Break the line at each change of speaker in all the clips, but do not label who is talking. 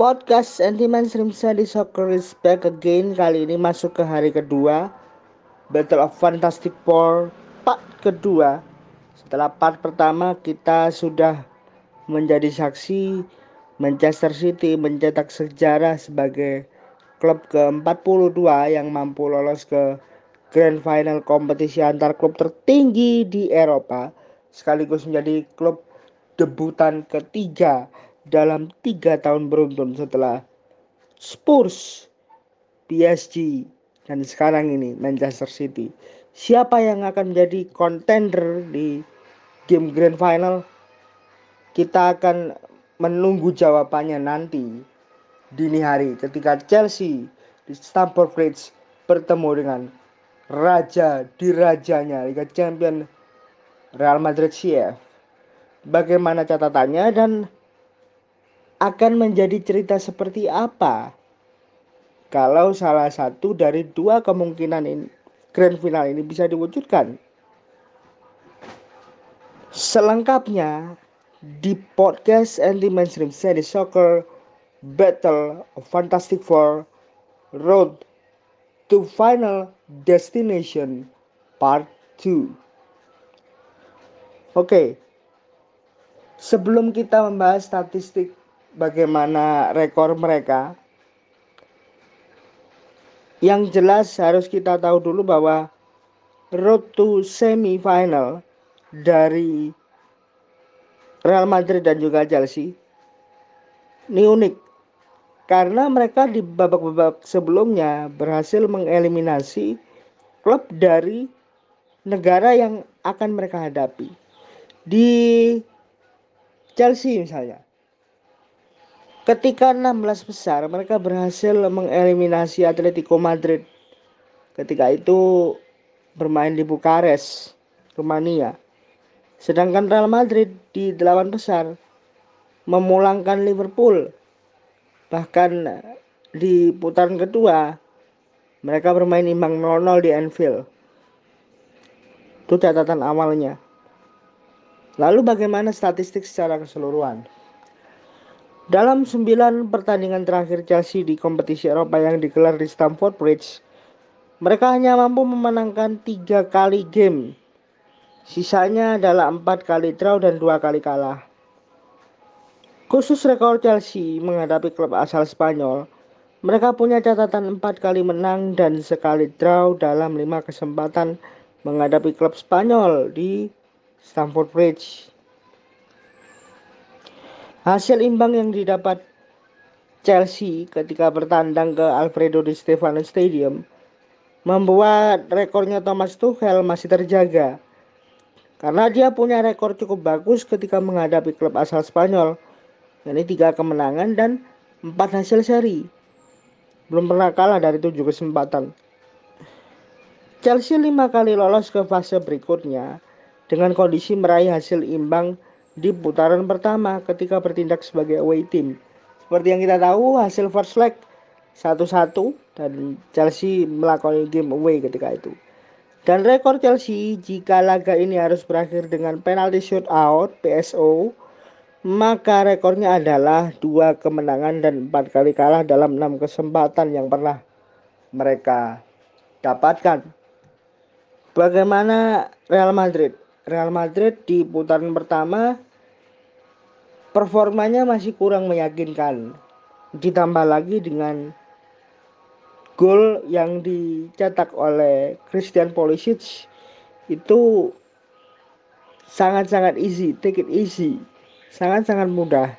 Podcast Mainstream Study Soccer is back again. Kali ini masuk ke hari kedua. Battle of Fantastic Four part kedua. Setelah part pertama kita sudah menjadi saksi Manchester City mencetak sejarah sebagai klub ke-42 yang mampu lolos ke Grand Final kompetisi antar klub tertinggi di Eropa sekaligus menjadi klub debutan ketiga dalam tiga tahun beruntun setelah Spurs, PSG, dan sekarang ini Manchester City. Siapa yang akan menjadi kontender di game Grand Final? Kita akan menunggu jawabannya nanti dini hari ketika Chelsea di Stamford Bridge bertemu dengan raja di rajanya Liga Champions Real Madrid CF. Bagaimana catatannya dan akan menjadi cerita seperti apa kalau salah satu dari dua kemungkinan ini, grand final ini bisa diwujudkan. Selengkapnya di podcast Anti Mainstream Series Soccer Battle of Fantastic Four Road to Final Destination Part 2. Oke. Sebelum kita membahas statistik bagaimana rekor mereka. Yang jelas harus kita tahu dulu bahwa road to semifinal dari Real Madrid dan juga Chelsea ini unik karena mereka di babak-babak sebelumnya berhasil mengeliminasi klub dari negara yang akan mereka hadapi. Di Chelsea misalnya, Ketika 16 besar, mereka berhasil mengeliminasi Atletico Madrid. Ketika itu bermain di Bukares, Rumania. Sedangkan Real Madrid di delapan besar memulangkan Liverpool. Bahkan di putaran kedua mereka bermain imbang 0-0 di Anfield. Itu catatan awalnya. Lalu bagaimana statistik secara keseluruhan? Dalam sembilan pertandingan terakhir Chelsea di kompetisi Eropa yang digelar di Stamford Bridge, mereka hanya mampu memenangkan tiga kali game. Sisanya adalah empat kali draw dan dua kali kalah. Khusus rekor Chelsea menghadapi klub asal Spanyol, mereka punya catatan empat kali menang dan sekali draw dalam lima kesempatan menghadapi klub Spanyol di Stamford Bridge. Hasil imbang yang didapat Chelsea ketika bertandang ke Alfredo Di Stefano Stadium membuat rekornya Thomas Tuchel masih terjaga. Karena dia punya rekor cukup bagus ketika menghadapi klub asal Spanyol. Ini tiga kemenangan dan empat hasil seri. Belum pernah kalah dari tujuh kesempatan. Chelsea lima kali lolos ke fase berikutnya dengan kondisi meraih hasil imbang di putaran pertama ketika bertindak sebagai away team. Seperti yang kita tahu hasil first leg 1-1 dan Chelsea melakukan game away ketika itu. Dan rekor Chelsea jika laga ini harus berakhir dengan penalti shootout PSO maka rekornya adalah dua kemenangan dan empat kali kalah dalam enam kesempatan yang pernah mereka dapatkan. Bagaimana Real Madrid? Real Madrid di putaran pertama performanya masih kurang meyakinkan. Ditambah lagi dengan gol yang dicetak oleh Christian Pulisic itu sangat-sangat easy, take it easy, sangat-sangat mudah.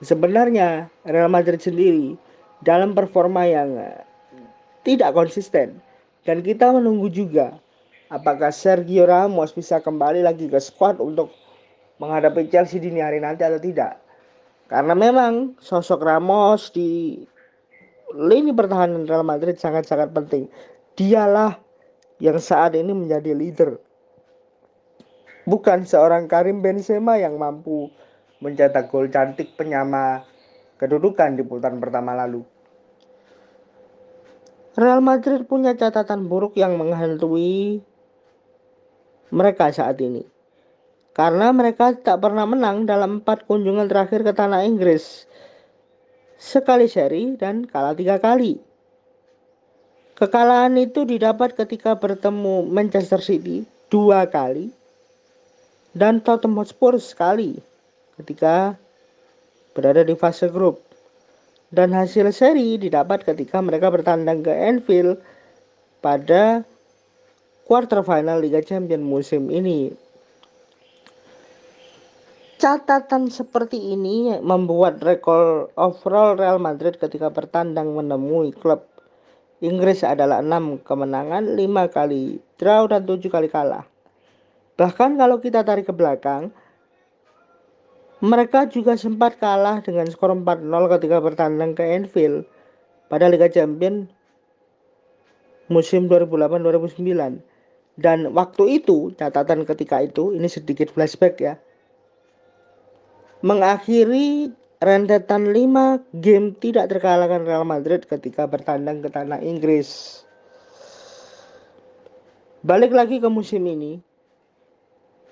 Sebenarnya Real Madrid sendiri dalam performa yang tidak konsisten dan kita menunggu juga apakah Sergio Ramos bisa kembali lagi ke squad untuk menghadapi Chelsea dini hari nanti atau tidak. Karena memang sosok Ramos di lini pertahanan Real Madrid sangat-sangat penting. Dialah yang saat ini menjadi leader. Bukan seorang Karim Benzema yang mampu mencetak gol cantik penyama kedudukan di putaran pertama lalu. Real Madrid punya catatan buruk yang menghantui mereka saat ini karena mereka tak pernah menang dalam empat kunjungan terakhir ke tanah Inggris. sekali seri dan kalah tiga kali. Kekalahan itu didapat ketika bertemu Manchester City dua kali dan Tottenham Hotspur sekali ketika berada di fase grup. Dan hasil seri didapat ketika mereka bertandang ke Anfield pada quarter final Liga Champions musim ini. Catatan seperti ini membuat rekor overall Real Madrid ketika bertandang menemui klub Inggris adalah 6 kemenangan, 5 kali draw dan 7 kali kalah. Bahkan kalau kita tarik ke belakang, mereka juga sempat kalah dengan skor 4-0 ketika bertandang ke Anfield pada Liga Champions musim 2008-2009. Dan waktu itu, catatan ketika itu, ini sedikit flashback ya. Mengakhiri rentetan 5 game tidak terkalahkan Real Madrid ketika bertandang ke tanah Inggris. Balik lagi ke musim ini.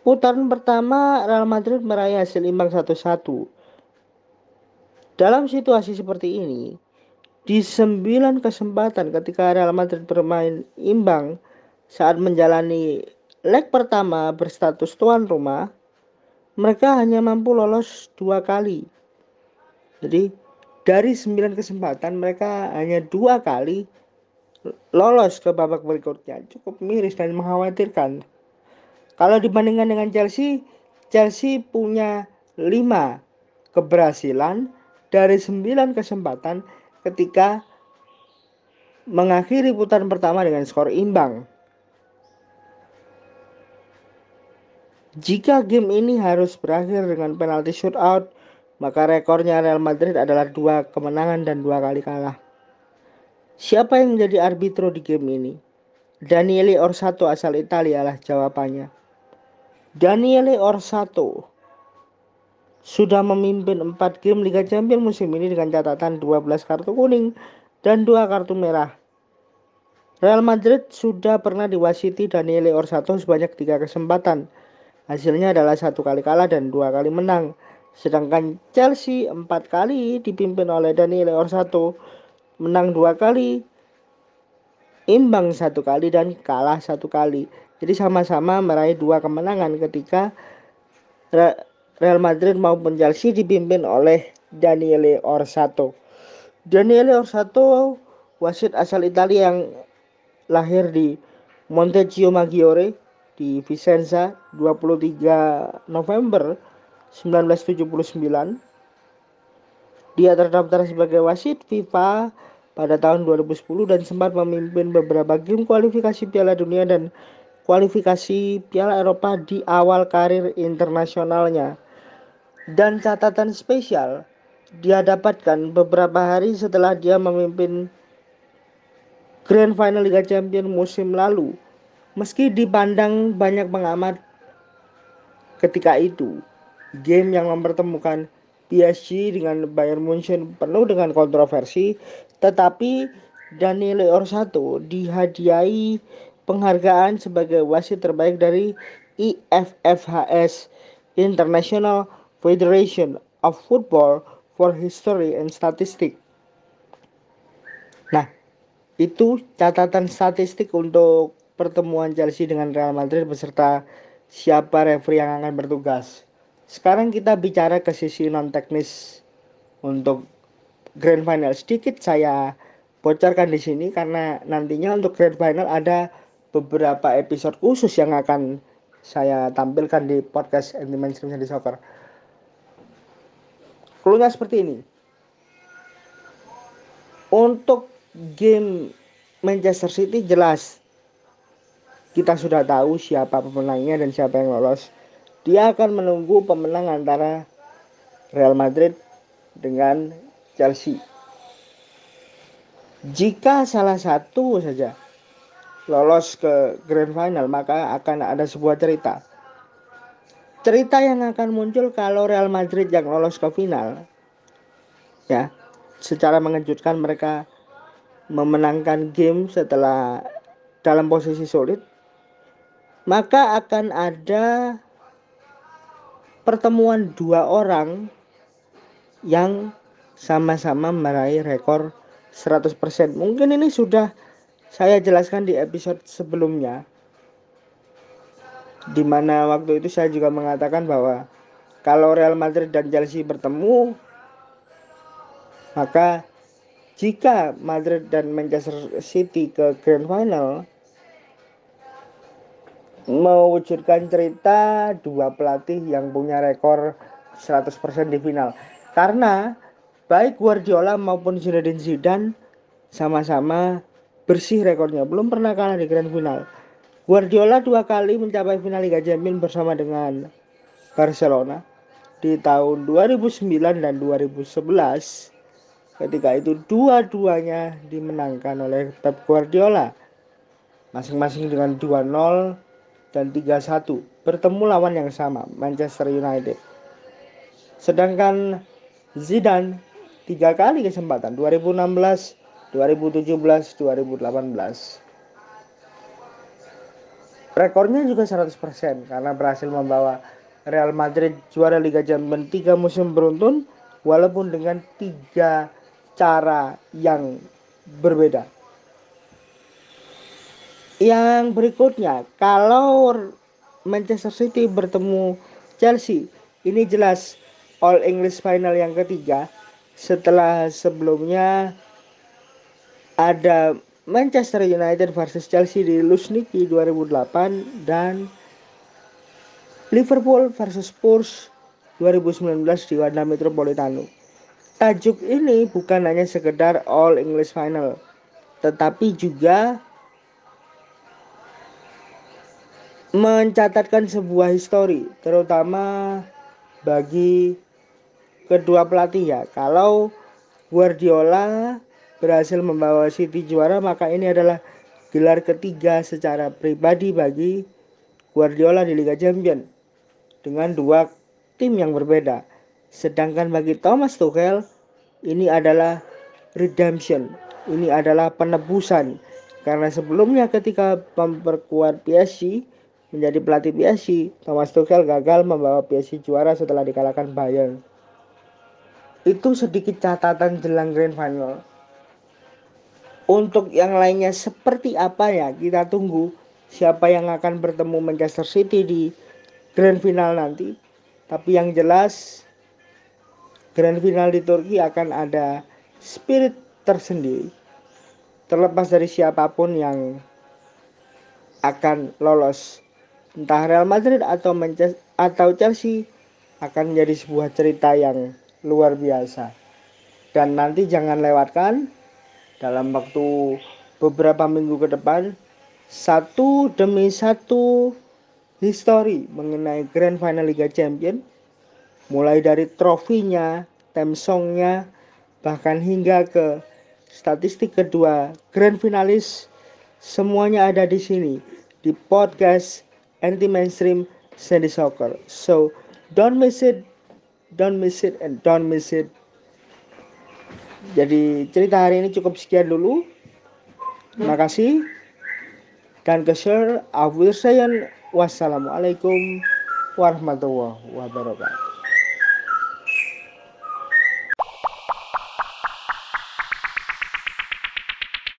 Putaran pertama Real Madrid meraih hasil imbang 1-1. Dalam situasi seperti ini, di sembilan kesempatan ketika Real Madrid bermain imbang saat menjalani leg pertama berstatus tuan rumah, mereka hanya mampu lolos dua kali jadi dari 9 kesempatan mereka hanya dua kali lolos ke babak berikutnya. Cukup miris dan mengkhawatirkan. Kalau dibandingkan dengan Chelsea, Chelsea punya 5 keberhasilan dari 9 kesempatan ketika mengakhiri putaran pertama dengan skor imbang. Jika game ini harus berakhir dengan penalti shootout, maka rekornya Real Madrid adalah dua kemenangan dan dua kali kalah. Siapa yang menjadi arbitro di game ini? Daniele Orsato asal Italia lah jawabannya. Daniele Orsato sudah memimpin 4 game Liga Champions musim ini dengan catatan 12 kartu kuning dan 2 kartu merah. Real Madrid sudah pernah diwasiti Daniele Orsato sebanyak 3 kesempatan. Hasilnya adalah satu kali kalah dan dua kali menang. Sedangkan Chelsea empat kali dipimpin oleh Daniel Orsato menang dua kali, imbang satu kali dan kalah satu kali. Jadi sama-sama meraih dua kemenangan ketika Real Madrid maupun Chelsea dipimpin oleh Daniele Orsato. Daniele Orsato wasit asal Italia yang lahir di Montecchio Maggiore di Vicenza 23 November 1979 dia terdaftar sebagai wasit FIFA pada tahun 2010 dan sempat memimpin beberapa game kualifikasi Piala Dunia dan kualifikasi Piala Eropa di awal karir internasionalnya. Dan catatan spesial dia dapatkan beberapa hari setelah dia memimpin Grand Final Liga Champions musim lalu. Meski dipandang banyak pengamat ketika itu, game yang mempertemukan PSG dengan Bayern Munchen penuh dengan kontroversi, tetapi Daniele Orsato dihadiahi penghargaan sebagai wasit terbaik dari IFFHS International Federation of Football for History and Statistics. Nah, itu catatan statistik untuk pertemuan Chelsea dengan Real Madrid beserta siapa referee yang akan bertugas. Sekarang kita bicara ke sisi non teknis untuk grand final. Sedikit saya bocorkan di sini karena nantinya untuk grand final ada beberapa episode khusus yang akan saya tampilkan di podcast Anti Mainstream di Soccer. Klunya seperti ini. Untuk game Manchester City jelas kita sudah tahu siapa pemenangnya dan siapa yang lolos dia akan menunggu pemenang antara Real Madrid dengan Chelsea. Jika salah satu saja lolos ke grand final, maka akan ada sebuah cerita. Cerita yang akan muncul kalau Real Madrid yang lolos ke final, ya, secara mengejutkan mereka memenangkan game setelah dalam posisi sulit, maka akan ada pertemuan dua orang yang sama-sama meraih rekor 100%. Mungkin ini sudah saya jelaskan di episode sebelumnya. Di mana waktu itu saya juga mengatakan bahwa kalau Real Madrid dan Chelsea bertemu maka jika Madrid dan Manchester City ke Grand Final mewujudkan cerita dua pelatih yang punya rekor 100% di final. Karena baik Guardiola maupun Zinedine Zidane sama-sama bersih rekornya, belum pernah kalah di Grand Final. Guardiola dua kali mencapai final Liga Champions bersama dengan Barcelona di tahun 2009 dan 2011. Ketika itu dua-duanya dimenangkan oleh Pep Guardiola masing-masing dengan 2-0 dan 3-1 bertemu lawan yang sama Manchester United. Sedangkan Zidane tiga kali kesempatan 2016, 2017, 2018. Rekornya juga 100% karena berhasil membawa Real Madrid juara Liga Champions tiga musim beruntun walaupun dengan tiga cara yang berbeda. Yang berikutnya, kalau Manchester City bertemu Chelsea, ini jelas All English Final yang ketiga setelah sebelumnya ada Manchester United versus Chelsea di Lusniki 2008 dan Liverpool versus Spurs 2019 di Wanda Metropolitano. Tajuk ini bukan hanya sekedar All English Final, tetapi juga mencatatkan sebuah histori terutama bagi kedua pelatih ya. Kalau Guardiola berhasil membawa City juara maka ini adalah gelar ketiga secara pribadi bagi Guardiola di Liga Champions dengan dua tim yang berbeda. Sedangkan bagi Thomas Tuchel ini adalah redemption. Ini adalah penebusan karena sebelumnya ketika memperkuat PSG menjadi pelatih PSG, Thomas Tuchel gagal membawa PSG juara setelah dikalahkan Bayern. Itu sedikit catatan jelang Grand Final. Untuk yang lainnya seperti apa ya kita tunggu siapa yang akan bertemu Manchester City di Grand Final nanti. Tapi yang jelas Grand Final di Turki akan ada spirit tersendiri. Terlepas dari siapa pun yang akan lolos entah Real Madrid atau Manchester atau Chelsea akan menjadi sebuah cerita yang luar biasa. Dan nanti jangan lewatkan dalam waktu beberapa minggu ke depan satu demi satu histori mengenai Grand Final Liga Champion mulai dari trofinya, theme songnya, bahkan hingga ke statistik kedua Grand Finalis semuanya ada di sini di podcast anti mainstream Sandy Soccer. So don't miss it, don't miss it, and don't miss it. Jadi cerita hari ini cukup sekian dulu. Terima kasih dan ke share. Wassalamualaikum warahmatullahi wabarakatuh.